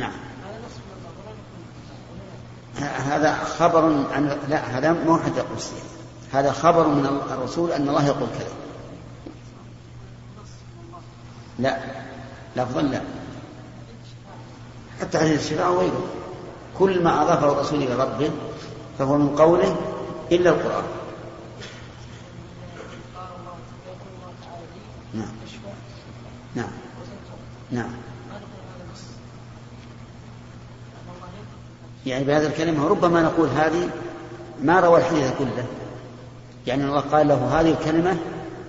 نعم. هذا خبر عن لا هذا مو حتى قدسي هذا خبر من الرسول أن الله يقول كذا. لا لفظا لا. حتى حديث الشفاء وغيره. كل ما أضافه الرسول إلى ربه فهو من قوله إلا القرآن. نعم. نعم. نعم. يعني بهذه الكلمة ربما نقول هذه ما روى الحديث كله. يعني الله قال له هذه الكلمة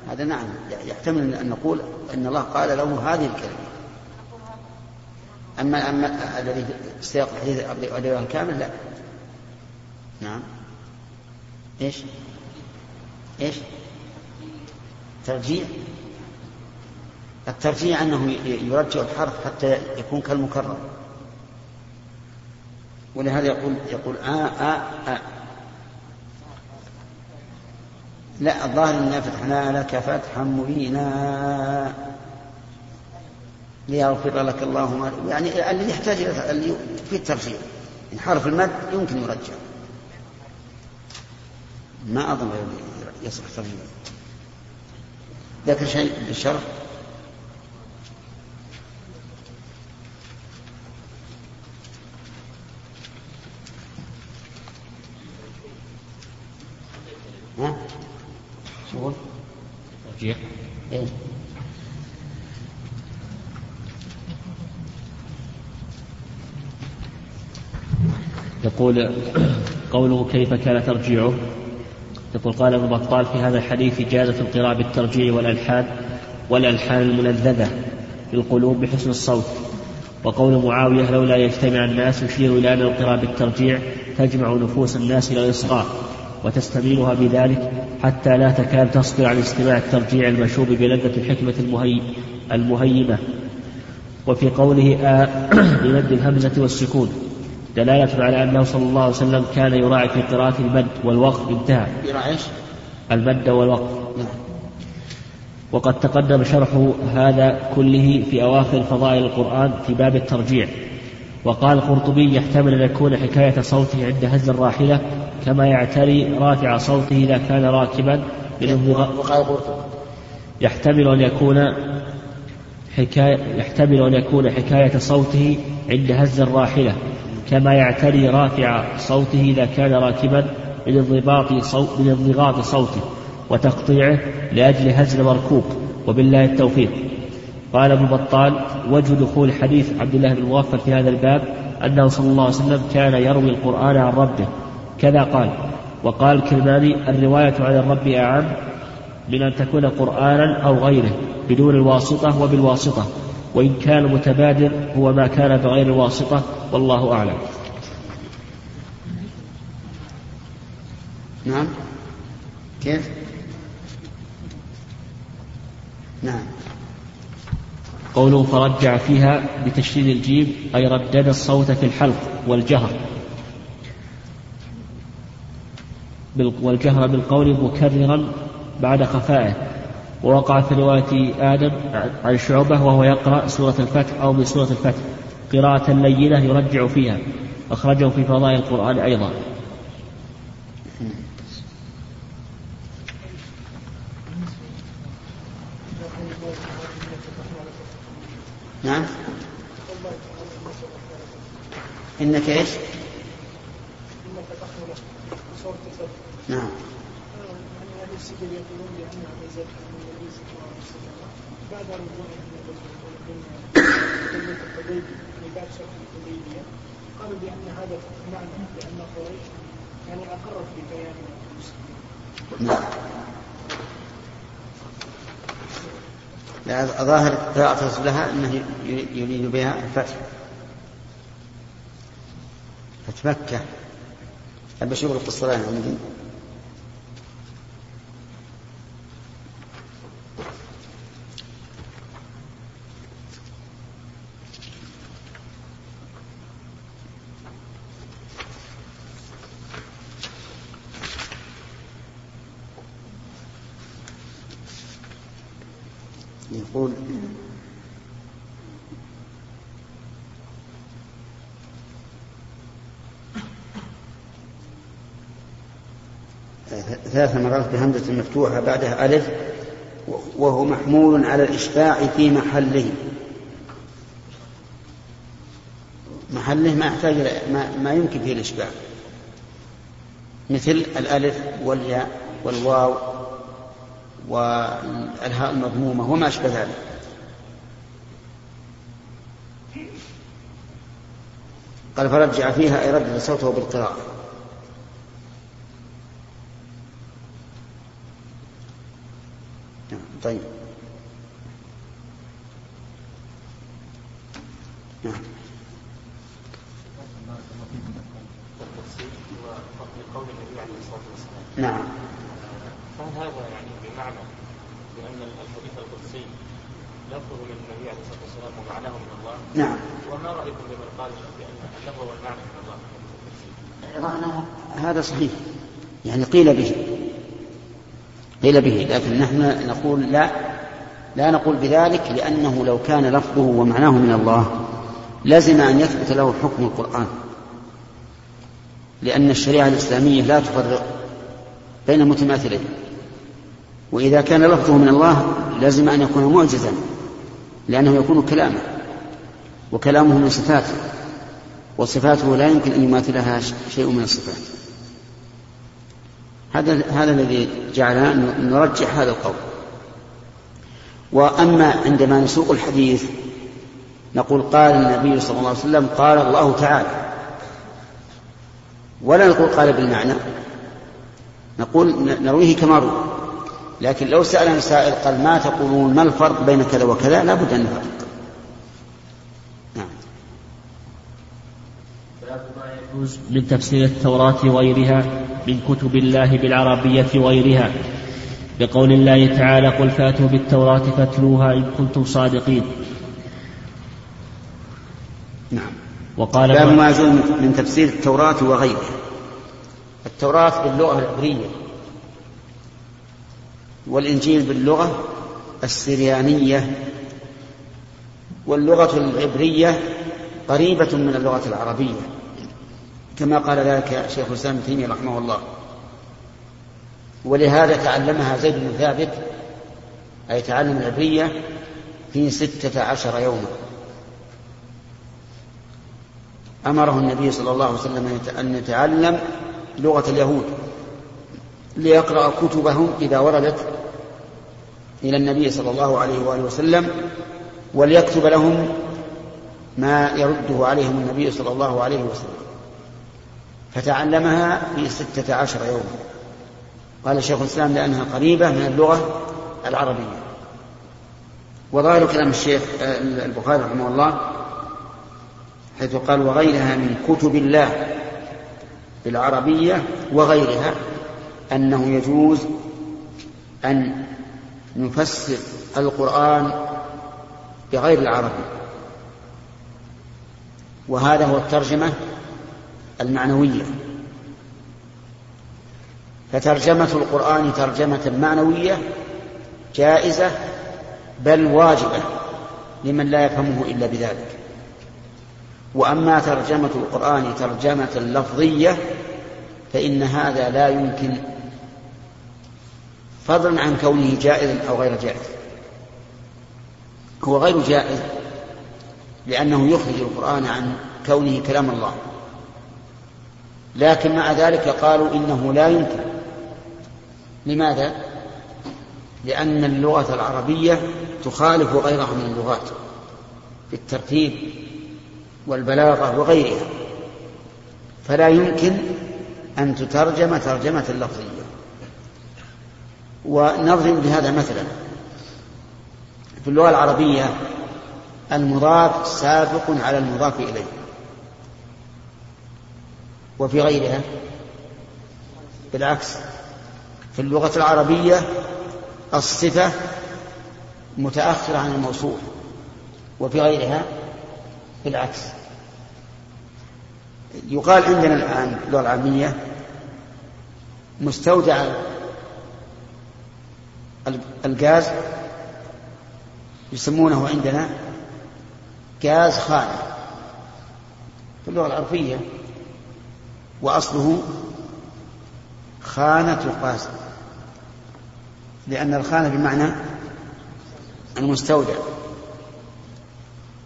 هذا نعم يحتمل أن نقول أن الله قال له هذه الكلمة. أما أما الذي سياق الحديث الرواية كامل لا. نعم. إيش؟ إيش؟ ترجيع. الترجيع أنه يرجع الحرف حتى يكون كالمكرر. ولهذا يقول يقول آ آ آ لا الظاهر إنا فتحنا لك فتحا مبينا ليغفر لك الله ما يعني الذي يحتاج إلى في الترجيع إن حرف المد يمكن يرجع. ما أظن يصح ترجيع ذكر شيء بالشرح ها؟ شو إيه؟ يقول قوله كيف كان ترجيعه يقول قال ابن بطال في هذا الحديث جازة القراءة بالترجيع والألحان والألحان الملذذة للقلوب بحسن الصوت وقول معاوية لولا يجتمع الناس يشير إلى أن القراءة بالترجيع تجمع نفوس الناس إلى الإصغاء وتستميلها بذلك حتى لا تكاد تصبر عن استماع الترجيع المشوب بلذة الحكمة المهي المهيمة. وفي قوله آ بمد الهمزة والسكون. دلالة على أنه صلى الله عليه وسلم كان يراعي في قراءة المد والوقف انتهى. يراعي المد والوقف. نعم. وقد تقدم شرح هذا كله في أواخر فضائل القرآن في باب الترجيع. وقال القرطبي يحتمل أن يكون حكاية صوته عند هز الراحلة كما يعتري رافع صوته إذا كان راكبا وقال قرطبي يحتمل أن يكون حكاية يحتمل أن يكون حكاية صوته عند هز الراحلة كما يعتري رافع صوته إذا كان راكبا من انضباط صوت من انضغاط صوته وتقطيعه لأجل هزل المركوب وبالله التوفيق. قال ابن بطال وجه دخول حديث عبد الله بن مغفل في هذا الباب أنه صلى الله عليه وسلم كان يروي القرآن عن ربه. كذا قال. وقال الكلماني الرواية عن الرب أعم من أن تكون قرآنا أو غيره بدون الواسطة وبالواسطة وإن كان المتبادر هو ما كان بغير الواسطة والله أعلم. نعم. كيف؟ نعم. قوله فرجع فيها بتشديد الجيم أي ردد الصوت في الحلق والجهر. والجهر بالقول مكررا بعد خفائه. ووقع في رواية آدم عن شعبة وهو يقرأ سورة الفتح أو من سورة الفتح. قراءة لينة يرجع فيها. أخرجه في فضائل القرآن أيضا. نعم. إنك إيش؟ نعم. بعد بعد شرح الحديبية قالوا بأن هذا معنى بأن قريش يعني أقرت ببيان نعم. لا ظاهر قراءة لها أنه يريد بها الفتح. فتح مكة أبى أشوف القصة الآن عندي يقول ثلاث مرات بهمزة مفتوحة بعدها ألف وهو محمول على الإشباع في محله. محله ما يحتاج ما, ما يمكن فيه الإشباع مثل الألف والياء والواو والهاء المضمومة وما أشبه ذلك. قال فرجع فيها أي ردد صوته بالقراءة طيب نعم نعم فهل هذا يعني بمعنى الحديث القدسي لفظه من النبي عليه الصلاة والسلام ومعناه من الله. نعم. وما رأيكم بمن قال بأن اللفظ والمعنى من الله؟ رأنا هذا صحيح. يعني قيل به. قيل به. لكن نحن نقول لا. لا نقول بذلك لأنه لو كان لفظه ومعناه من الله لزم أن يثبت له حكم القرآن. لأن الشريعة الإسلامية لا تفرق بين المتماثلين وإذا كان لفظه من الله لازم أن يكون معجزا لأنه يكون كلاما وكلامه من صفاته وصفاته لا يمكن أن يماثلها شيء من الصفات. هذا هذا الذي جعلنا نرجح هذا القول. وأما عندما نسوق الحديث نقول قال النبي صلى الله عليه وسلم قال الله تعالى. ولا نقول قال بالمعنى نقول نرويه كما روى. لكن لو سألنا سائل قال ما تقولون ما الفرق بين كذا وكذا لا بد أن نفرق نعم يجوز من تفسير التوراة وغيرها من كتب الله بالعربية وغيرها. بقول الله تعالى قل فأتوا بالتوراة فاتلوها إن كنتم صادقين. نعم. وقال باب ما يجوز من تفسير التوراة وغيرها. التوراة باللغة العبرية والإنجيل باللغة السريانية واللغة العبرية قريبة من اللغة العربية كما قال ذلك شيخ الإسلام ابن تيمية رحمه الله. ولهذا تعلمها زيد بن ثابت أي تعلم العبرية في ستة عشر يوما. أمره النبي صلى الله عليه وسلم أن يتعلم لغة اليهود. ليقرأ كتبهم إذا وردت إلى النبي صلى الله عليه وآله وسلم وليكتب لهم ما يرده عليهم النبي صلى الله عليه وسلم. فتعلمها في ستة عشر يوما قال شيخ الإسلام لأنها قريبة من اللغة العربية. وظاهر كلام الشيخ البخاري رحمه الله حيث قال وغيرها من كتب الله بالعربية وغيرها أنه يجوز أن نفسر القرآن بغير العربي. وهذا هو الترجمة المعنوية. فترجمة القرآن ترجمة معنوية جائزة بل واجبة لمن لا يفهمه إلا بذلك. وأما ترجمة القرآن ترجمة لفظية فإن هذا لا يمكن فضلا عن كونه جائزا أو غير جائز. هو غير جائز لأنه يخرج القرآن عن كونه كلام الله. لكن مع ذلك قالوا إنه لا يمكن. لماذا؟ لأن اللغة العربية تخالف غيرها من اللغات في الترتيب والبلاغة وغيرها. فلا يمكن أن تترجم ترجمة لفظية. ونضرب بهذا مثلا. في اللغة العربية المضاف سابق على المضاف إليه. وفي غيرها بالعكس. في اللغة العربية الصفة متأخرة عن الموصول وفي غيرها بالعكس. يقال عندنا الآن في اللغة العامية مستودع الغاز يسمونه عندنا غاز خانة في اللغة العربية وأصله خانة قاسم لأن الخانة بمعنى المستودع.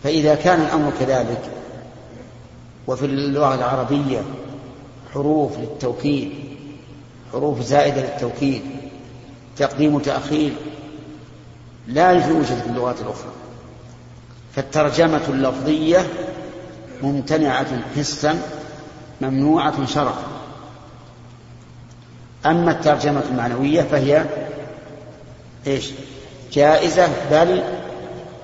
فإذا كان الأمر كذلك وفي اللغة العربية حروف للتوكيد حروف زائدة للتوكيد تقديم وتأخير لا يوجد في اللغات الأخرى. فالترجمة اللفظية ممتنعة حسا ممنوعة شرعا. أما الترجمة المعنوية فهي إيش؟ جائزة بل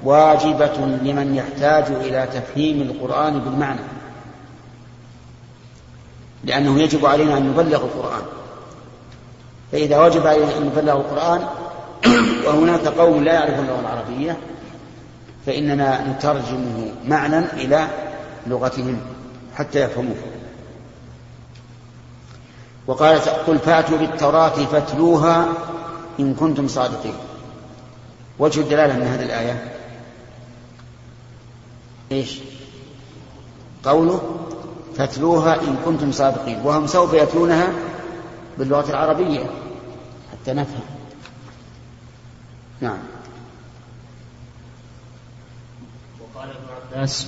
واجبة لمن يحتاج إلى تفهيم القرآن بالمعنى لأنه يجب علينا أن نبلغ القرآن. فإذا وجب علينا أن نبلغ القرآن وهناك قوم لا يعرفون اللغة العربية فإننا نترجمه معنى إلى لغتهم حتى يفهموه. وقال قل فأتوا بالتوراة فاتلوها إن كنتم صادقين. وجه الدلالة من هذه الآية؟ إيش؟ قوله فاتلوها إن كنتم صادقين وهم سوف يتلونها باللغة العربية. حتى نفهم. نعم. وقال ابن عباس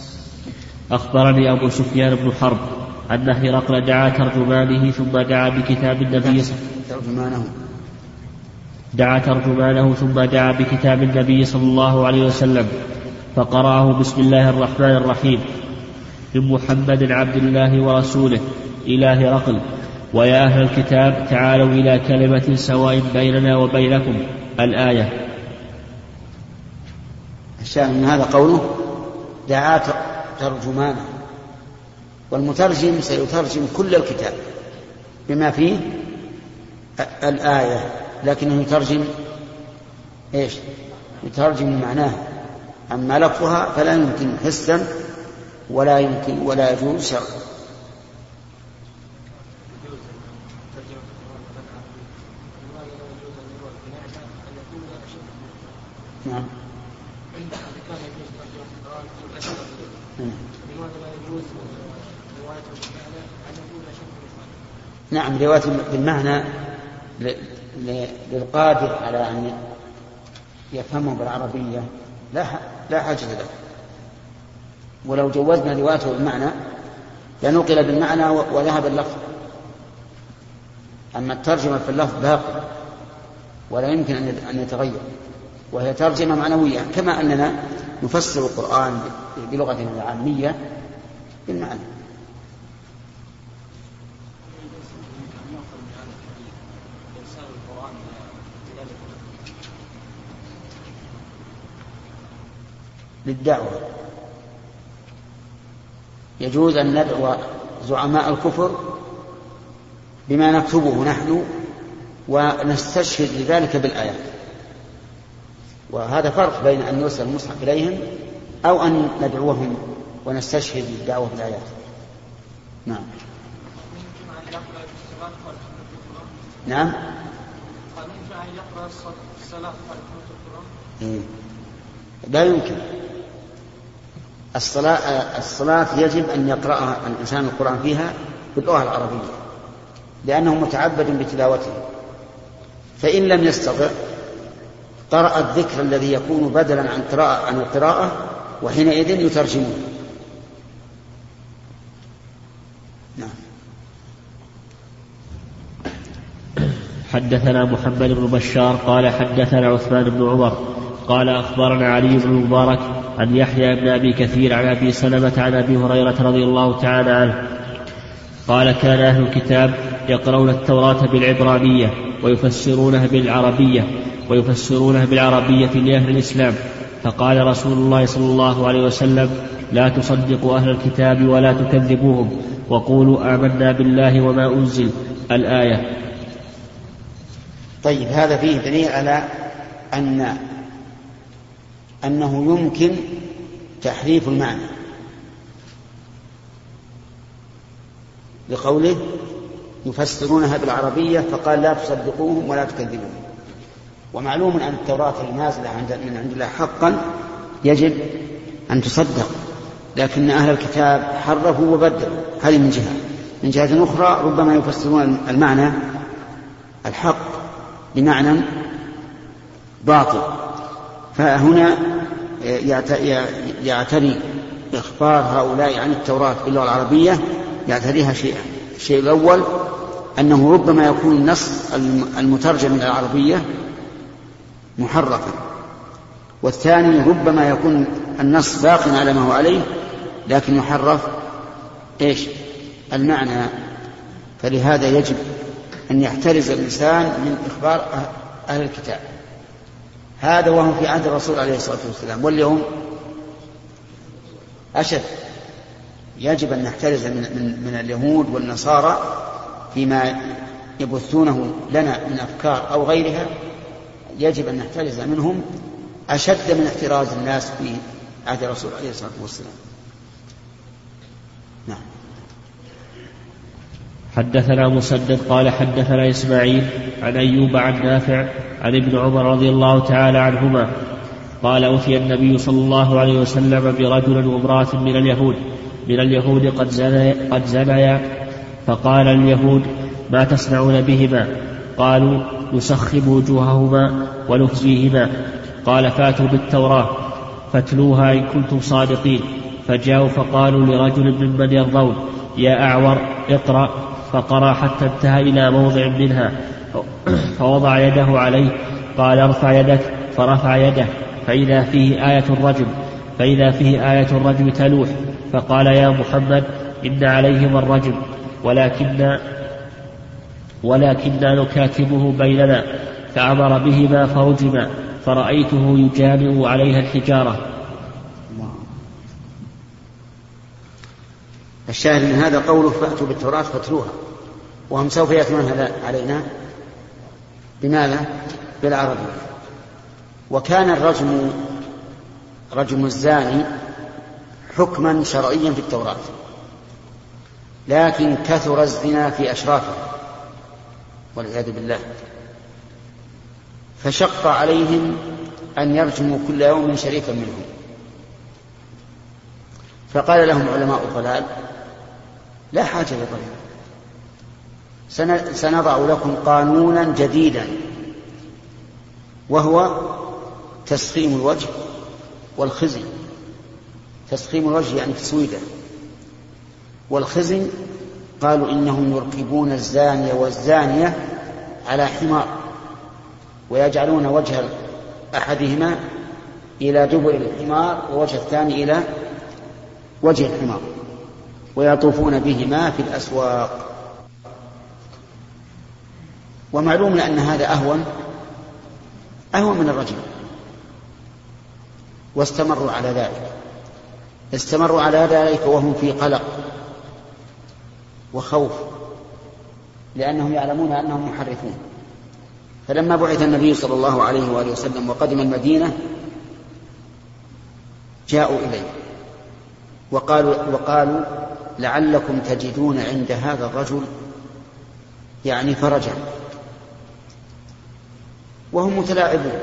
أخبرني أبو سفيان بن حرب أن هرقل دعا ترجمانه ثم دعا بكتاب النبي ترجمانه دعا ترجمانه ثم دعا بكتاب النبي صلى الله عليه وسلم فقرأه بسم الله الرحمن الرحيم. من محمد عبد الله ورسوله إلى هرقل. ويا أهل الكتاب تعالوا إلى كلمة سواء بيننا وبينكم. الآية. الشاهد من هذا قوله دعا ترجمانه والمترجم سيترجم كل الكتاب بما فيه الآية. لكنه يترجم إيش؟ يترجم معناه أما لفظها فلا يمكن حسا ولا يمكن ولا يجوز شرعا نعم رواية بالمعنى للقادر على أن يفهمه بالعربية. لا لا حاجة له. ولو جوزنا روايته بالمعنى لنقل بالمعنى وذهب اللفظ. أما الترجمة في اللفظ باقي ولا يمكن أن يتغير. وهي ترجمة معنوية كما أننا نفسر القرآن بلغتنا العامية بالمعنى. للدعوة. يجوز أن ندعو زعماء الكفر بما نكتبه نحن ونستشهد لذلك بالآيات. وهذا فرق بين أن يرسل المصحف إليهم أو أن ندعوهم ونستشهد بالدعوة بالآيات. نعم. نعم. إيه. لا يمكن. الصلاة الصلاة يجب أن يقرأها الإنسان القرآن فيها باللغة العربية لأنه متعبد بتلاوته. فإن لم يستطع قرأ الذكر الذي يكون بدلا عن قراءة عن القراءة وحينئذ يترجمه نعم. حدثنا محمد بن بشار قال حدثنا عثمان بن عمر قال أخبرنا علي بن المبارك عن يحيى بن أبي كثير عن أبي سلمة عن أبي هريرة رضي الله تعالى عنه قال كان أهل الكتاب يقرؤون التوراة بالعبرانية ويفسرونها بالعربية ويفسرونها بالعربية لأهل الإسلام فقال رسول الله صلى الله عليه وسلم لا تصدقوا أهل الكتاب ولا تكذبوهم وقولوا آمنا بالله وما أنزل الآية طيب هذا فيه دليل على أن أنه يمكن تحريف المعنى. لقوله يفسرونها بالعربية فقال لا تصدقوهم ولا تكذبوهم. ومعلوم أن التوراة النازلة من عند الله حقا يجب أن تصدق لكن أهل الكتاب حرفوا وبدلوا. هذه من جهة. من جهة أخرى ربما يفسرون المعنى الحق بمعنى باطل. فهنا يعتري إخبار هؤلاء عن التوراة باللغة العربية يعتريها شيئا الشيء الأول أنه ربما يكون النص المترجم من العربية محرفا. والثاني ربما يكون النص باق على ما هو عليه لكن يحرف إيش؟ المعنى. فلهذا يجب أن يحترز الإنسان من إخبار أهل الكتاب. هذا وهو في عهد الرسول عليه الصلاة والسلام. واليوم أشد. يجب أن نحترز من, من, من اليهود والنصارى فيما يبثونه لنا من أفكار أو غيرها. يجب أن نحترز منهم أشد من احتراز الناس في عهد الرسول عليه الصلاة والسلام. نعم. حدثنا مسدد قال حدثنا إسماعيل عن أيوب عن نافع عن ابن عمر رضي الله تعالى عنهما قال أتي النبي صلى الله عليه وسلم برجل وامرأة من اليهود من اليهود قد زنيا قد زنيا فقال اليهود ما تصنعون بهما؟ قالوا نسخب وجوههما ونخزيهما قال فاتوا بالتوراة فاتلوها إن كنتم صادقين. فجاءوا فقالوا لرجل ممن يرضون يا أعور اقرأ. فقرأ حتى انتهى إلى موضع منها. فوضع يده عليه قال ارفع يدك. فرفع يده. فإذا فيه آية الرجم فإذا فيه آية الرجم تلوح. فقال يا محمد إن عليهم الرجم. ولكن ولكننا نكاتبه بيننا. فأمر بهما فرجما. فرأيته يجامع عليها الحجارة. الشاهد من هذا قوله فأتوا بالتوراة فاتلوها. وهم سوف يأتون علينا. بماذا؟ بالعربية. وكان الرجم رجم الزاني حكما شرعيا في التوراة لكن كثر الزنا في أشرافه والعياذ بالله. فشق عليهم أن يرجموا كل يوم شريفا منهم. فقال لهم علماء الضلال لا حاجة لضلال. سنضع لكم قانونا جديدا وهو تسخيم الوجه والخزي. تسخيم الوجه يعني تسويده. والخزي قالوا إنهم يركبون الزانية والزانية على حمار ويجعلون وجه أحدهما إلى دبر الحمار ووجه الثاني إلى وجه الحمار ويطوفون بهما في الأسواق. ومعلوم أن هذا أهون أهون من الرجل. واستمروا على ذلك. استمروا على ذلك وهم في قلق وخوف لأنهم يعلمون أنهم محرفون. فلما بعث النبي صلى الله عليه وآله وسلم وقدم المدينة جاءوا إليه وقالوا, وقالوا لعلكم تجدون عند هذا الرجل يعني فرجا. وهم متلاعبون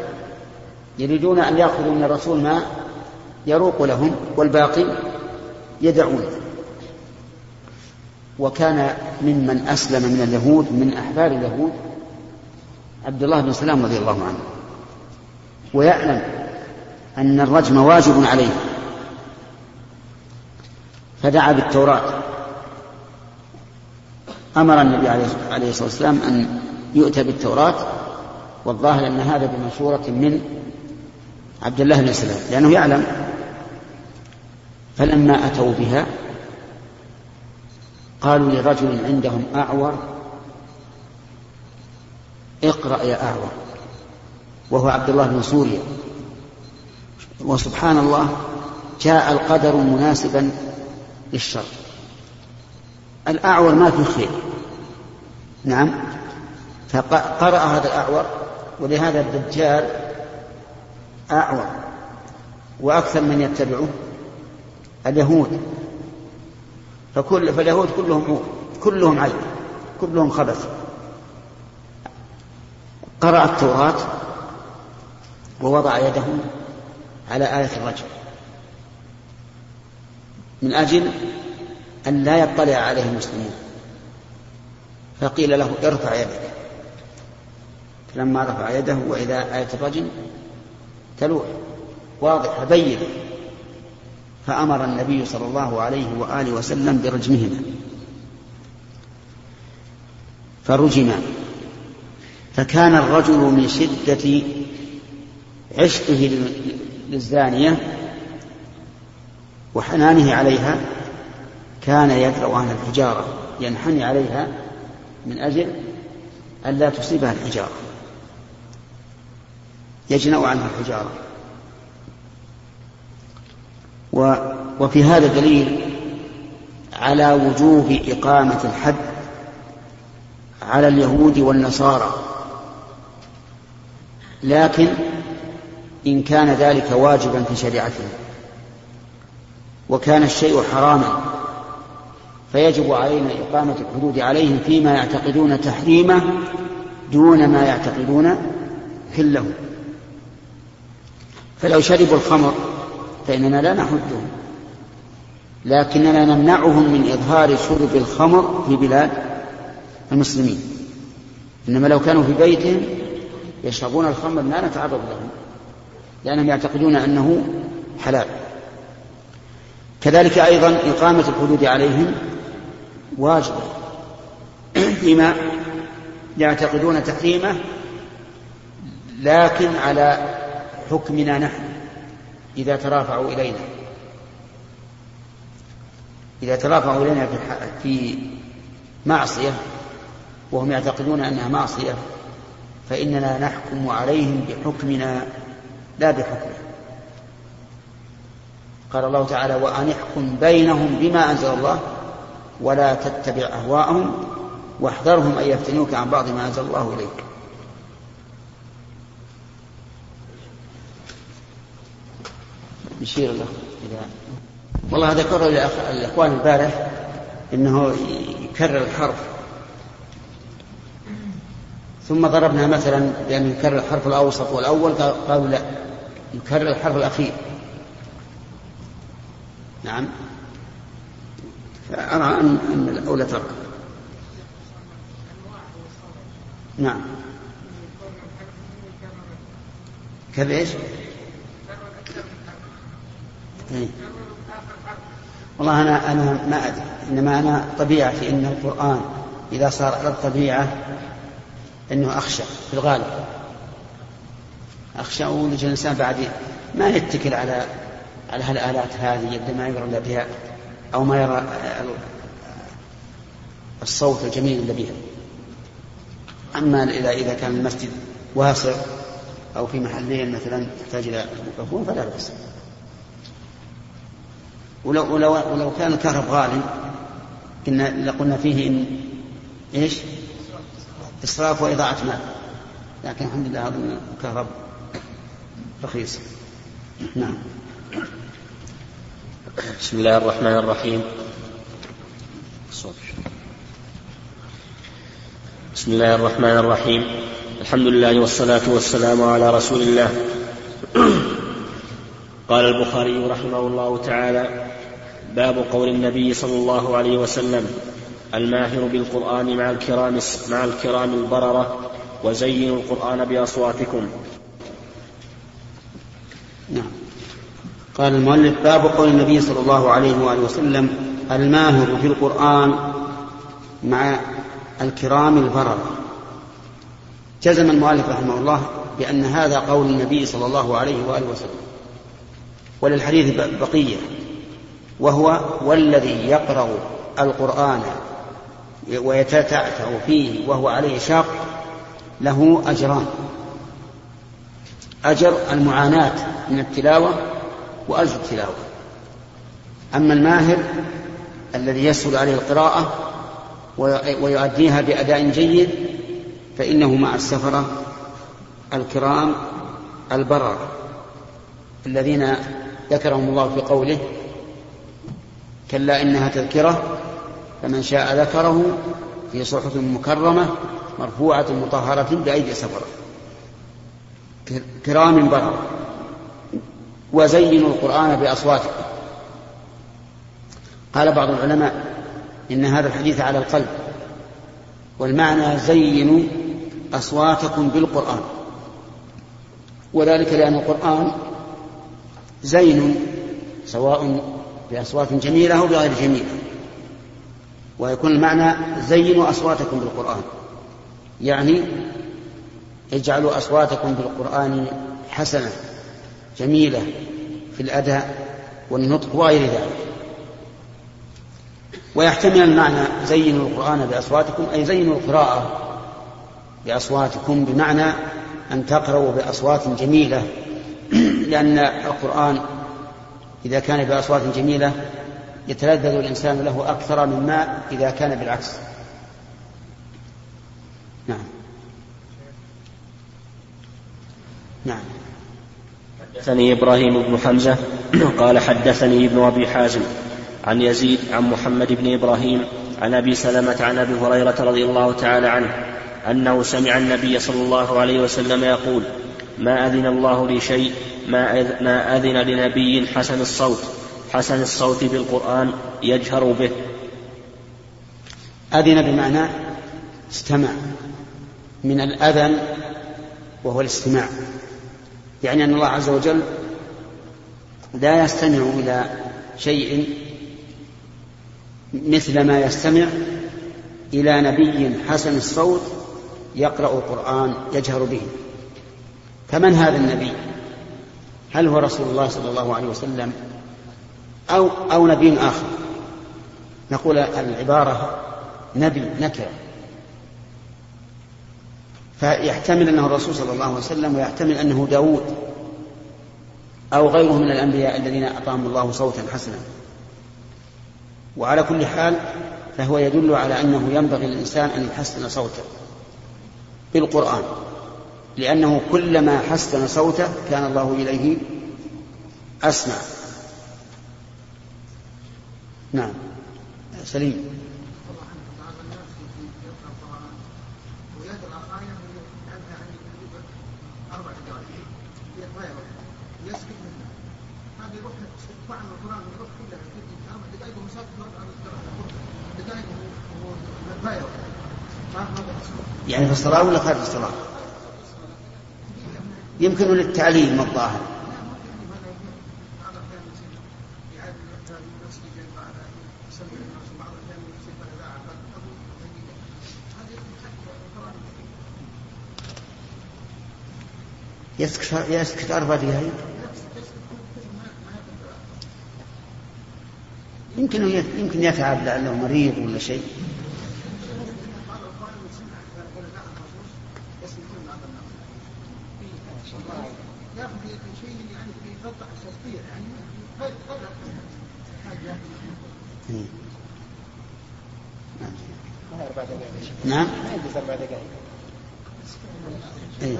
يريدون أن يأخذوا من الرسول ما يروق لهم والباقي يدعون. وكان ممن أسلم من اليهود من أحبار اليهود عبد الله بن سلام رضي الله عنه. ويعلم أن الرجم واجب عليه. فدعا بالتوراة. أمر النبي عليه الصلاة والسلام أن يؤتى بالتوراة والظاهر أن هذا بمشورة من عبد الله بن سلام لأنه يعلم. فلما أتوا بها قالوا لرجل عندهم أعور اقرأ يا أعور وهو عبد الله بن سوريا. وسبحان الله جاء القدر مناسبا للشر الأعور ما في خير. نعم. فقرأ هذا الأعور ولهذا الدجال أعور وأكثر من يتبعه اليهود. فكل فاليهود كلهم عور كلهم عيب كلهم خبث. قرأ التوراة ووضع يده على آية الرجل. من أجل أن لا يطلع عليه المسلمون. فقيل له ارفع يدك. فلما رفع يده وإذا آية الرجل تلوح. واضحة بينة فأمر النبي صلى الله عليه وآله وسلم برجمهما. فرجما فكان الرجل من شدة عشقه للزانية وحنانه عليها كان يدرأ عن الحجارة ينحني عليها من أجل أن لا تصيبها الحجارة. يجنأ عنها الحجارة. و وفي هذا دليل على وجوب إقامة الحد على اليهود والنصارى. لكن إن كان ذلك واجبا في شريعتهم وكان الشيء حراما فيجب علينا إقامة الحدود عليهم فيما يعتقدون تحريمه دون ما يعتقدون حله. فلو شربوا الخمر فإننا لا نحدهم. لكننا نمنعهم من إظهار شرب الخمر في بلاد المسلمين. إنما لو كانوا في بيتهم يشربون الخمر لا نتعرض لهم لأنهم يعتقدون أنه حلال. كذلك أيضا إقامة الحدود عليهم واجبة فيما يعتقدون تحريمه لكن على حكمنا نحن إذا ترافعوا إلينا. إذا ترافعوا إلينا في معصية وهم يعتقدون أنها معصية فإننا نحكم عليهم بحكمنا لا بحكمه. قال الله تعالى وأن احكم بينهم بما أنزل الله ولا تتبع أهواءهم واحذرهم أن يفتنوك عن بعض ما أنزل الله إليك. يشير له إذا والله ذكر الإخوان البارح أنه يكرر الحرف. ثم ضربنا مثلا بأن يكرر الحرف الأوسط والأول قالوا لا يكرر الحرف الأخير. نعم. فأرى أن أن الأولى ترك. نعم. كيف إيش؟ إيه. والله أنا أنا ما أدري. إنما أنا طبيعتي إن القرآن إذا صار على الطبيعة أنه أخشى في الغالب. أخشى ولج الإنسان بعد ما يتكل على على هالآلات هذه يد ما يرى بها أو ما يرى الصوت الجميل الذي بها. أما إذا كان المسجد واسع أو في محلين مثلا يحتاج إلى ميكروفون فلا بأس. ولو ولو ولو كان الكهرب غالي كنا لقلنا فيه إن إيش؟ إسراف وإضاعة مال. لكن الحمد لله أظن الكهرب رخيص. نعم. بسم الله الرحمن الرحيم. بسم الله الرحمن الرحيم. الحمد لله والصلاة والسلام على رسول الله. قال البخاري رحمه الله تعالى باب قول النبي صلى الله عليه وسلم الماهر بالقرآن مع الكرام مع الكرام البررة وزينوا القرآن بأصواتكم. نعم. قال المؤلف باب قول النبي صلى الله عليه وآله وسلم الماهر في القرآن مع الكرام البررة. جزم المؤلف رحمه الله بأن هذا قول النبي صلى الله عليه وآله وسلم. وللحديث بقية. وهو والذي يقرأ القرآن ويتتعتع فيه وهو عليه شاق له أجران. أجر المعاناة من التلاوة وأجر التلاوة. أما الماهر الذي يسهل عليه القراءة ويؤديها بأداء جيد فإنه مع السفرة الكرام البرر. الذين ذكرهم الله في قوله كلا إنها تذكرة فمن شاء ذكره في صحف مكرمة مرفوعة مطهرة بأيدي سفرة. كرام بررة وزينوا القرآن بأصواتكم قال بعض العلماء إن هذا الحديث على القلب والمعنى زينوا أصواتكم بالقرآن. وذلك لأن القرآن زين سواء بأصوات جميلة أو بغير جميلة. ويكون المعنى زينوا أصواتكم بالقرآن. يعني اجعلوا أصواتكم بالقرآن حسنة جميلة في الأداء والنطق وغير ذلك. ويحتمل المعنى زينوا القرآن بأصواتكم أي زينوا القراءة بأصواتكم بمعنى أن تقرأوا بأصوات جميلة لأن القرآن إذا كان بأصوات جميلة يتلذذ الإنسان له أكثر مما إذا كان بالعكس. نعم. نعم. حدثني إبراهيم بن حمزة قال حدثني ابن أبي حازم عن يزيد عن محمد بن إبراهيم عن أبي سلمة عن أبي هريرة رضي الله تعالى عنه أنه سمع النبي صلى الله عليه وسلم يقول ما أذن الله لشيء ما ما أذن لنبي حسن الصوت. حسن الصوت بالقرآن يجهر به. أذن بمعنى استمع. من الأذن وهو الاستماع. يعني أن الله عز وجل لا يستمع إلى شيء مثل ما يستمع إلى نبي حسن الصوت يقرأ القرآن يجهر به. فمن هذا النبي؟ هل هو رسول الله صلى الله عليه وسلم أو أو نبي آخر؟ نقول العبارة نبي نكرة. فيحتمل أنه الرسول صلى الله عليه وسلم ويحتمل أنه داود أو غيره من الأنبياء الذين أعطاهم الله صوتا حسنا. وعلى كل حال فهو يدل على أنه ينبغي للإنسان أن يحسن صوته بالقرآن. لأنه كلما حسن صوته كان الله إليه أسمع. نعم. سليم. يعني في الصلاة ولا خارج الصلاة؟ يمكن للتعليم الظاهر. يسكت يسكت أربع دقائق يمكن يمكن يتعب لعله مريض ولا شيء. نعم يلبس أربع دقائق أي.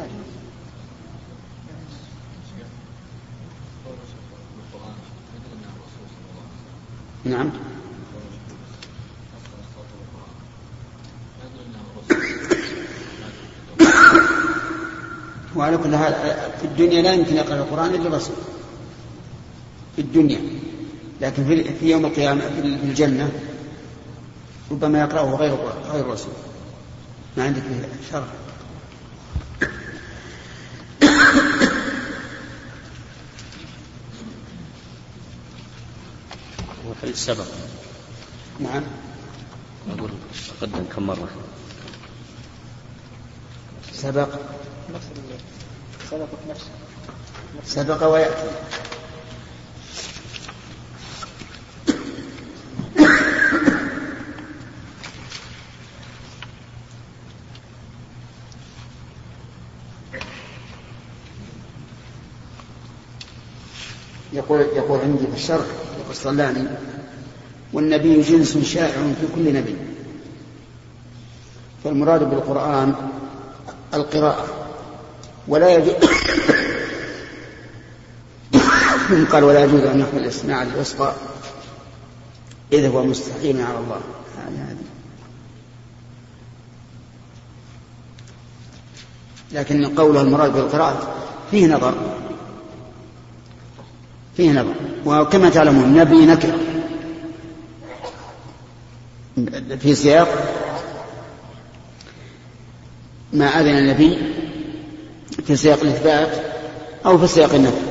نعم. وعلى كل حال في الدنيا لا يمكن يقرأ القرآن إلا الرسول. في الدنيا. لكن في يوم القيامة في الجنة ربما يقرأه غير غير الرسول. ما عندك شرح؟ الحديث سبق نعم. أقول قدم كم مرة. سبق. سبق ويأتي. يقول يقول عندي في الشرح الصلاني والنبي جنس شائع في كل نبي. فالمراد بالقرآن القراءة. ولا يجوز قال ولا يجوز أن يحمل الإسماع للإصغاء إذ هو مستحيل على الله. هذه لكن قوله المراد بالقراءة فيه نظر. فيه نظر. وكما تعلمون نبي نكرة. في سياق ما أذن النبي في سياق الإثبات أو في سياق النفي.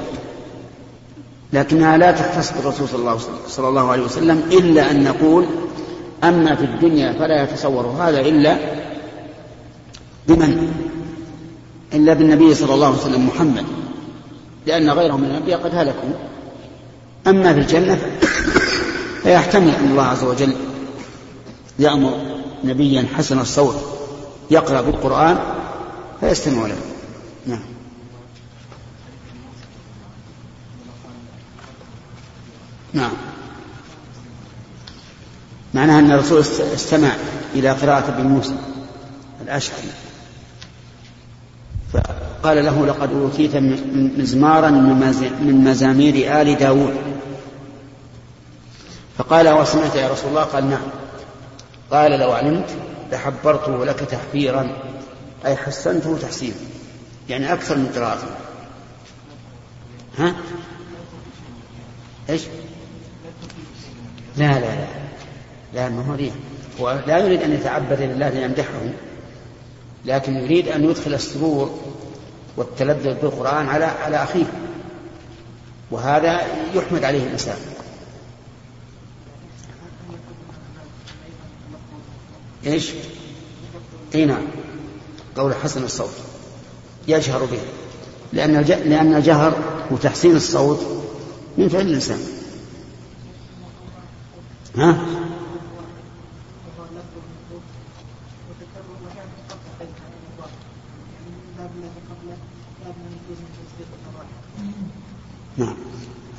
لكنها لا تختص بالرسول صلى الله, صلى الله عليه وسلم إلا أن نقول أما في الدنيا فلا يتصور هذا إلا بمن؟ إلا بالنبي صلى الله عليه وسلم محمد لأن غيرهم من الأنبياء قد هلكوا. أما في الجنة فيحتمل أن الله عز وجل يأمر نبيا حسن الصوت يقرأ بالقرآن فيستمع له. نعم. نعم. معناها أن الرسول استمع إلى قراءة ابن موسى الأشعري. فقال له لقد أوتيت مزمارا من مزامير آل داود. فقال وسمعت يا رسول الله؟ قال نعم. قال لو علمت لحبرته لك تحبيرا أي حسنته تحسينا. يعني أكثر من قراءته ها؟ إيش؟ لا لا لا. لا ما هو ريح. هو لا يريد أن يتعبد لله ليمدحه لكن يريد أن يدخل السرور والتلذذ بالقرآن على على أخيه. وهذا يحمد عليه الإنسان إيش؟ إي نعم. قول حسن الصوت. يجهر به. لأن لأن الجهر وتحسين الصوت من فعل الإنسان. ها؟ نعم.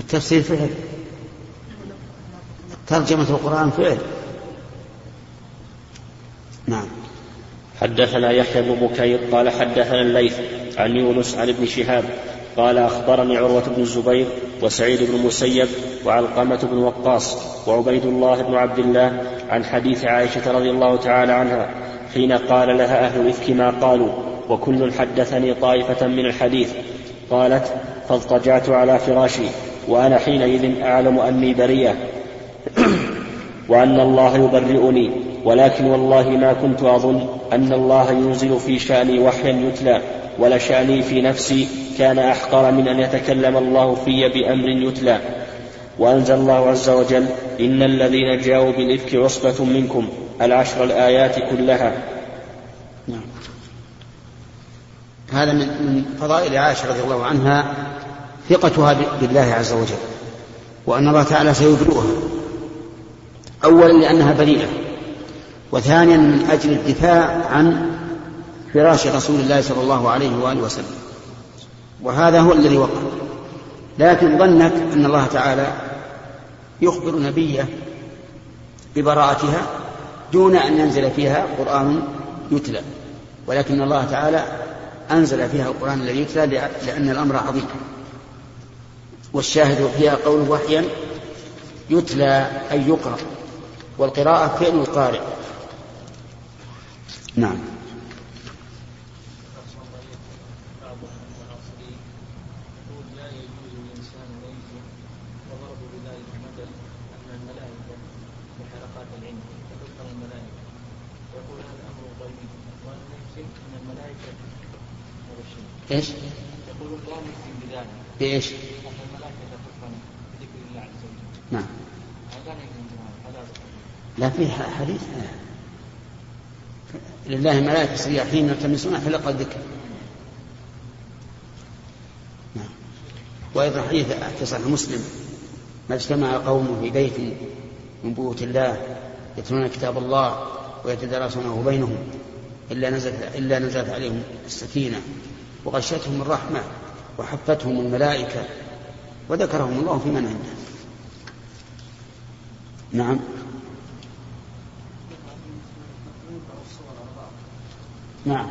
التفسير فعل. ترجمة القرآن فعل. نعم. حدثنا يحيى بن بكير قال حدثنا الليث عن يونس عن ابن شهاب قال أخبرني عروة بن الزبير وسعيد بن المسيب وعلقمة بن وقاص وعبيد الله بن عبد الله عن حديث عائشة رضي الله تعالى عنها حين قال لها أهل الإفك ما قالوا وكل حدثني طائفة من الحديث قالت فاضطجعت على فراشي وأنا حينئذ أعلم أني بريئة وأن الله يبرئني ولكن والله ما كنت أظن أن الله ينزل في شأني وحيا يتلى ولشأني في نفسي كان أحقر من أن يتكلم الله في بأمر يتلى. وأنزل الله عز وجل إن الذين جاءوا بالإفك عصبة منكم العشر الآيات كلها. نعم. هذا من فضائل عائشة رضي الله عنها ثقتها بالله عز وجل وأن الله تعالى سيبرئها أولا لأنها بريئة وثانيا من أجل الدفاع عن فراش رسول الله صلى الله عليه وآله وسلم. وهذا هو الذي وقع. لكن ظنت أن الله تعالى يخبر نبيه ببراءتها دون أن ينزل فيها قرآن يتلى. ولكن الله تعالى أنزل فيها القرآن الذي يتلى لأن الأمر عظيم. والشاهد فيها قول وحيا يتلى أي يقرأ. والقراءة فعل القارئ. نعم. إيش؟ يقول الله يكفي بذلك نعم. لا فيه حديث لله ملائكة سياحين يلتمسون حلق الذكر. نعم. وأيضا حديث في صحيح مسلم. ما اجتمع قوم في بيت من بيوت الله يتلون كتاب الله ويتدارسونه بينهم إلا نزلت إلا نزلت عليهم السكينة. وغشتهم الرحمة وحفتهم الملائكة وذكرهم الله في من عنده. نعم. نعم.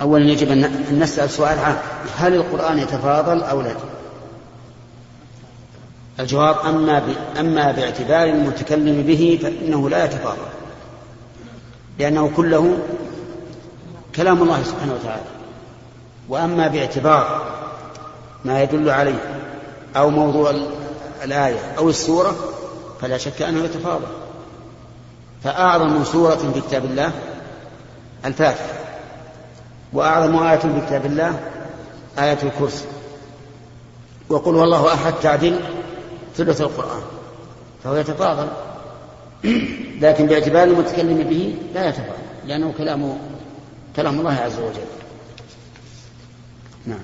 أولا يجب أن نسأل سؤال عام. هل القرآن يتفاضل أو لا؟ الجواب أما, ب... أما باعتبار المتكلم به فإنه لا يتفاضل. لأنه كله كلام الله سبحانه وتعالى. وأما باعتبار ما يدل عليه أو موضوع الآية أو السورة فلا شك أنه يتفاضل. فأعظم سورة في كتاب الله الفاتحة وأعظم آية في كتاب الله آية الكرسي. وقل والله أحد تعدل ثلث القرآن فهو يتفاضل. لكن باعتبار المتكلم به لا يتفاضل لأنه كلام كلام الله عز وجل. نعم.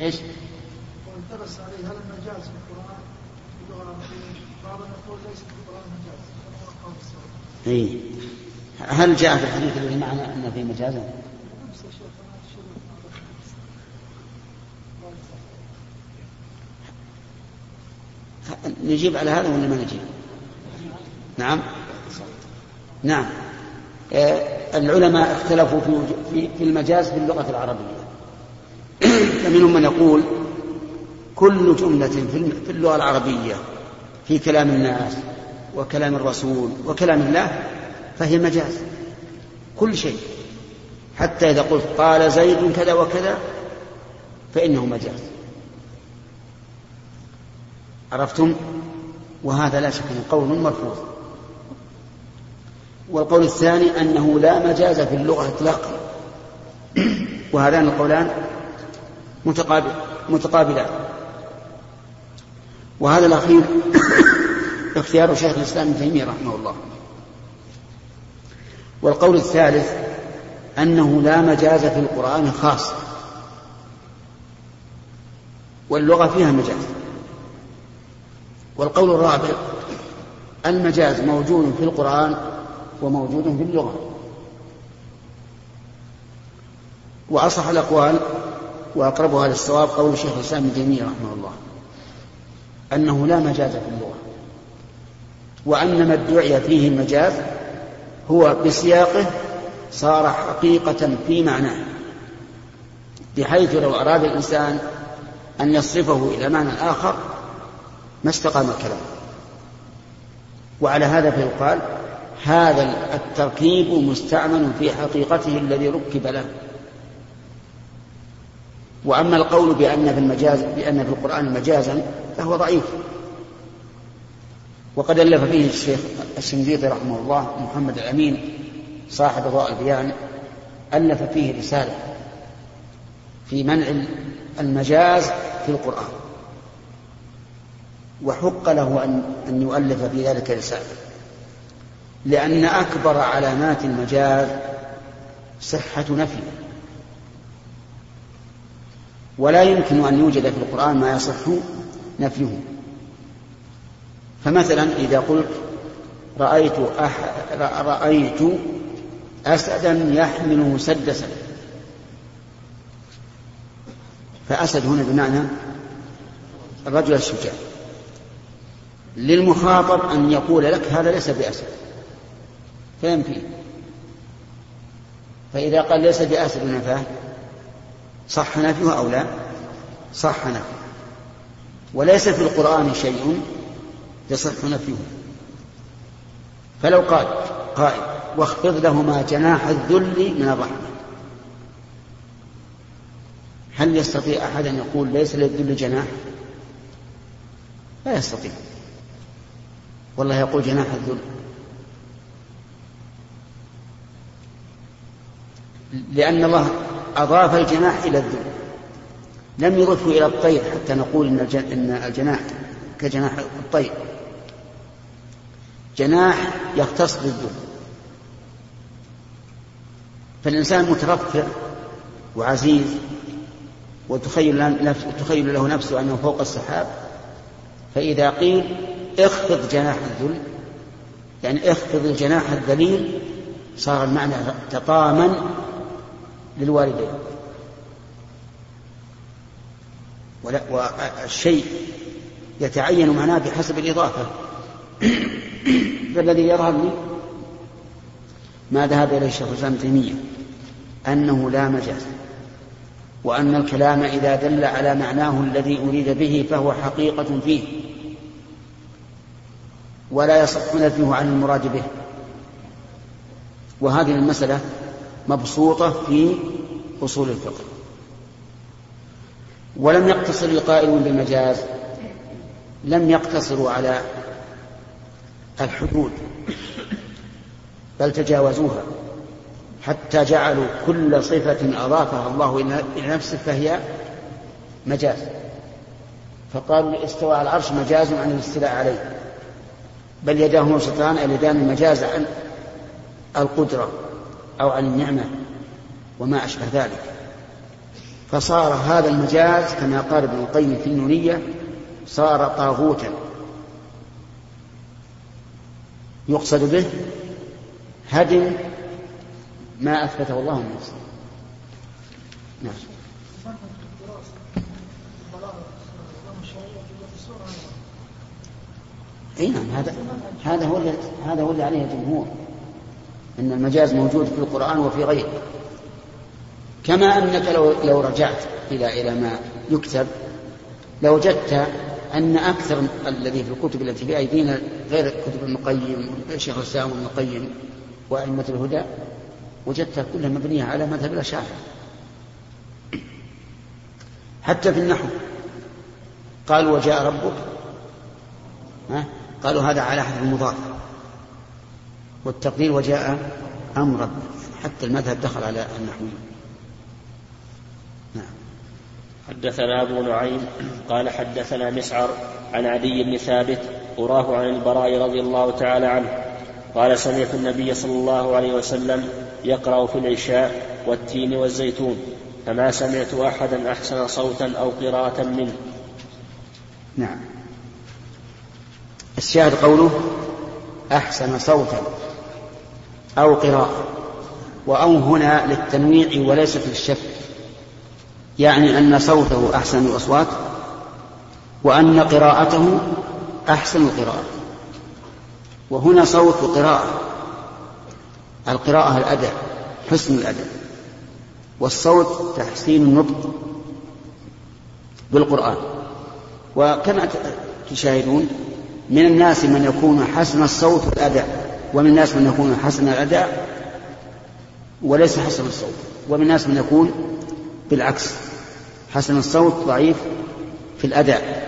إيش؟ والتبس عليه هل المجاز في القرآن باللغة العربية؟ بعضهم يقول ليس في القرآن مجاز أي هل جاء في الحديث الذي معنا أن في مجازا؟ نجيب على هذا ولا ما نجيب؟ نعم نعم آه، العلماء اختلفوا في في المجاز في اللغة العربية فمنهم من يقول كل جملة في اللغة العربية في كلام الناس وكلام الرسول وكلام الله فهي مجاز. كل شيء. حتى إذا قلت قال زيد كذا وكذا فإنه مجاز. عرفتم؟ وهذا لا شك قول مرفوض. والقول الثاني أنه لا مجاز في اللغة إطلاقا. وهذان القولان متقابل متقابلان. وهذا الأخير اختيار شيخ الإسلام ابن تيمية رحمه الله. والقول الثالث أنه لا مجاز في القرآن خاص. واللغة فيها مجاز. والقول الرابع المجاز موجود في القرآن وموجود في اللغة. وأصح الأقوال وأقربها للصواب قول شيخ الإسلام ابن تيمية رحمه الله. أنه لا مجاز في اللغة. وأن ما ادعي فيه المجاز هو بسياقه صار حقيقة في معناه. بحيث لو أراد الإنسان أن يصرفه إلى معنى آخر ما استقام الكلام. وعلى هذا فيقال هذا التركيب مستعمل في حقيقته الذي ركب له. وأما القول بأن في المجاز بأن في القرآن مجازا فهو ضعيف. وقد ألف فيه الشيخ الشنقيطي رحمه الله محمد الأمين صاحب ضوء البيان ألف فيه رسالة في منع المجاز في القرآن. وحق له أن أن يؤلف في ذلك رسالة. لأن أكبر علامات المجاز صحة نفيه ولا يمكن أن يوجد في القرآن ما يصح نفيه. فمثلا إذا قلت رأيت أح... رأيت أسدا يحمل مسدسا فأسد هنا بمعنى الرجل الشجاع. للمخاطب أن يقول لك هذا ليس بأسد. فينفي فإذا قال ليس بأسد نفاه صح نفيه أو لا؟ صح نفيه. وليس في القرآن شيء يصح نفيه فلو قال قائل واخفض لهما جناح الذل من الرحمة. هل يستطيع أحد أن يقول ليس للذل جناح؟ لا يستطيع. والله يقول جناح الذل. لأن الله أضاف الجناح إلى الذل. لم يضفه إلى الطير حتى نقول إن الجناح كجناح الطير. جناح يختص بالذل. فالإنسان مترفع وعزيز وتخيل تخيل له نفسه أنه فوق السحاب. فإذا قيل اخفض جناح الذل يعني اخفض الجناح الذليل صار المعنى تطامن للوالدين. والشيء يتعين معناه بحسب الإضافة. فالذي يظهر لي ما ذهب إليه الشيخ الإسلام تيمية أنه لا مجاز وأن الكلام إذا دل على معناه الذي أريد به فهو حقيقة فيه ولا يصح نفيه عن المراد به. وهذه المسألة مبسوطة في أصول الفقه. ولم يقتصر القائلون بالمجاز لم يقتصروا على الحدود بل تجاوزوها حتى جعلوا كل صفة أضافها الله إلى نفسه فهي مجاز. فقالوا الاستواء على العرش مجاز عن الاستيلاء عليه بل يداه مبسوطتان اليدان المجاز عن القدرة أو عن النعمة وما أشبه ذلك. فصار هذا المجاز كما قال ابن القيم في النونية صار طاغوتا. يقصد به هدم ما أثبته الله من نفسه. نعم. إي نعم هذا هذا هو هذا هو اللي عليه الجمهور إن المجاز موجود في القرآن وفي غيره. كما أنك لو لو رجعت إلى إلى ما يكتب لوجدت أن أكثر الذي في الكتب التي في أيدينا غير كتب ابن القيم شيخ الإسلام ابن القيم وأئمة الهدى وجدتها كلها مبنية على مذهب الأشاعرة. حتى في النحو. قالوا وجاء ربك ها؟ قالوا هذا على حد المضاف. والتقدير وجاء أمر ربك. حتى المذهب دخل على النحوي نعم حدثنا أبو نعيم قال حدثنا مسعر عن عدي بن ثابت أراه عن البراء رضي الله تعالى عنه. قال سمعت النبي صلى الله عليه وسلم يقرأ في العشاء والتين والزيتون فما سمعت أحدا أحسن صوتا أو قراءة منه. نعم. الشاهد قوله أحسن صوتا أو قراءة وأو هنا للتنويع وليست للشك يعني أن صوته أحسن الأصوات وأن قراءته أحسن القراءة. وهنا صوت وقراءة القراءة الأداء حسن الأداء والصوت تحسين النطق بالقرآن. وكما تشاهدون من الناس من يكون حسن الصوت والأداء ومن الناس من يكون حسن الأداء وليس حسن الصوت ومن الناس من يكون بالعكس حسن الصوت ضعيف في الأداء.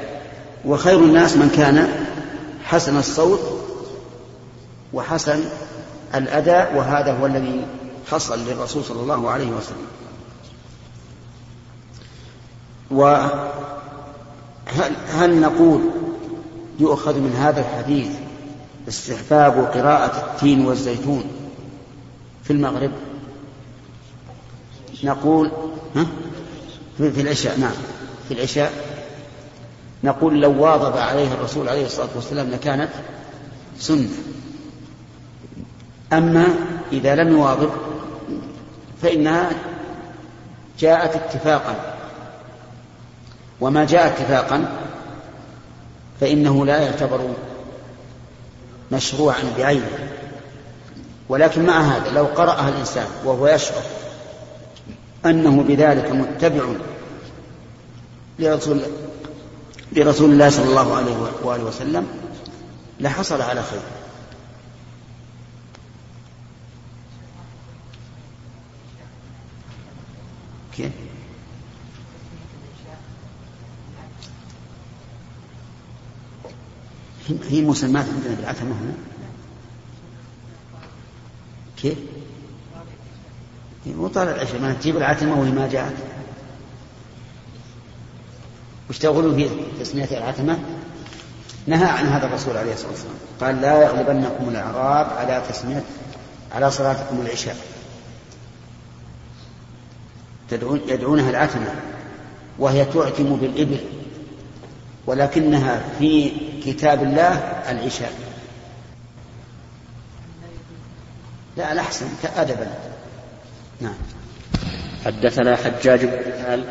وخير الناس من كان حسن الصوت وحسن الأداء وهذا هو الذي حصل للرسول صلى الله عليه وسلم. وهل هل نقول يؤخذ من هذا الحديث استحباب قراءة التين والزيتون في المغرب؟ نقول ها؟ في العشاء نعم. في العشاء نقول لو واظب عليه الرسول عليه الصلاة والسلام لكانت سنة. أما إذا لم يواظب فإنها جاءت اتفاقا. وما جاء اتفاقا فإنه لا يعتبر مشروعا بعينه. ولكن مع هذا لو قرأها الإنسان وهو يشعر أنه بذلك متبع لرسول لرسول الله صلى الله عليه وآله وسلم لحصل على خير كيف؟ في مسمات عندنا بالعتمة هنا كيف؟ مو طالع العشاء ما تجيب العتمة وهي ما جاءت. وش تقولون في تسمية العتمة؟ نهى عن هذا الرسول عليه الصلاة والسلام. قال لا يغلبنكم الأعراب على تسمية على صلاتكم العشاء. تدعون يدعونها العتمة وهي تعتم بالإبل ولكنها في كتاب الله العشاء. لا الأحسن أدبا. نعم. حدثنا حجاج بن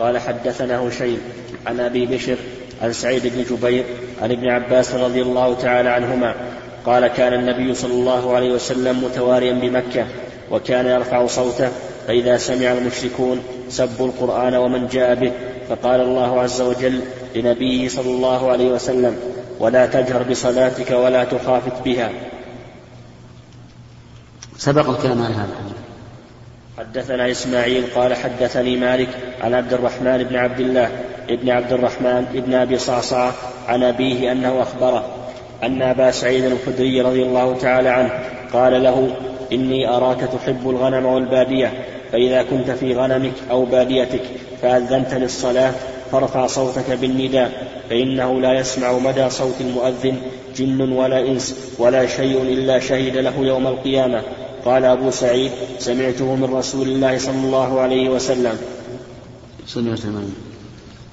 قال حدثنا هشيم عن أبي بشر عن سعيد بن جبير عن ابن عباس رضي الله تعالى عنهما قال كان النبي صلى الله عليه وسلم متواريا بمكة وكان يرفع صوته فإذا سمع المشركون سبوا القرآن ومن جاء به فقال الله عز وجل لنبيه صلى الله عليه وسلم ولا تجهر بصلاتك ولا تخافت بها. سبق الكلام عن هذا. حدثنا إسماعيل قال حدثني مالك عن عبد الرحمن بن عبد الله ابن عبد الرحمن ابن أبي صعصعة عن أبيه أنه أخبره أن أبا سعيد الخدري رضي الله تعالى عنه قال له إني أراك تحب الغنم والبادية فإذا كنت في غنمك أو باديتك فأذنت للصلاة فارفع صوتك بالنداء فإنه لا يسمع مدى صوت المؤذن جن ولا إنس ولا شيء إلا شهد له يوم القيامة. قال أبو سعيد سمعته من رسول الله صلى الله عليه وسلم.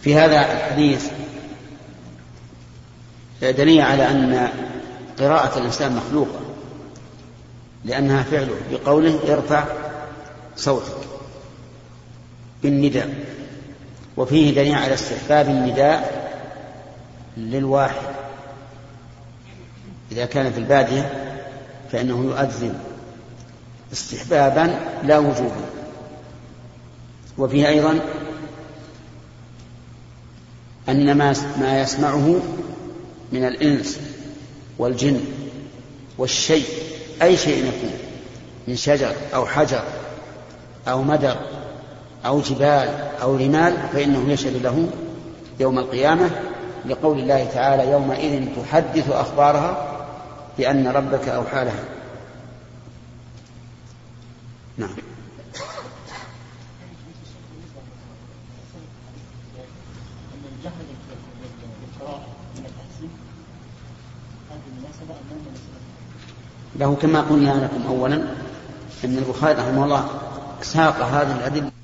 في هذا الحديث دليل على أن قراءة الإنسان مخلوقة لأنها فعله بقوله ارفع صوتك بالنداء. وفيه دليل على استحباب النداء للواحد. إذا كان في البادية فإنه يؤذن استحبابا لا وجوبا. وفيه أيضا أن ما ما يسمعه من الإنس والجن والشيء أي شيء يكون من شجر أو حجر أو مدر أو جبال أو رمال فإنه يشهد له يوم القيامة لقول الله تعالى يومئذ تحدث أخبارها بأن ربك أوحى لها. نعم. له كما قلنا لكم أولا أن البخاري رحمه الله ساق هذه الأدلة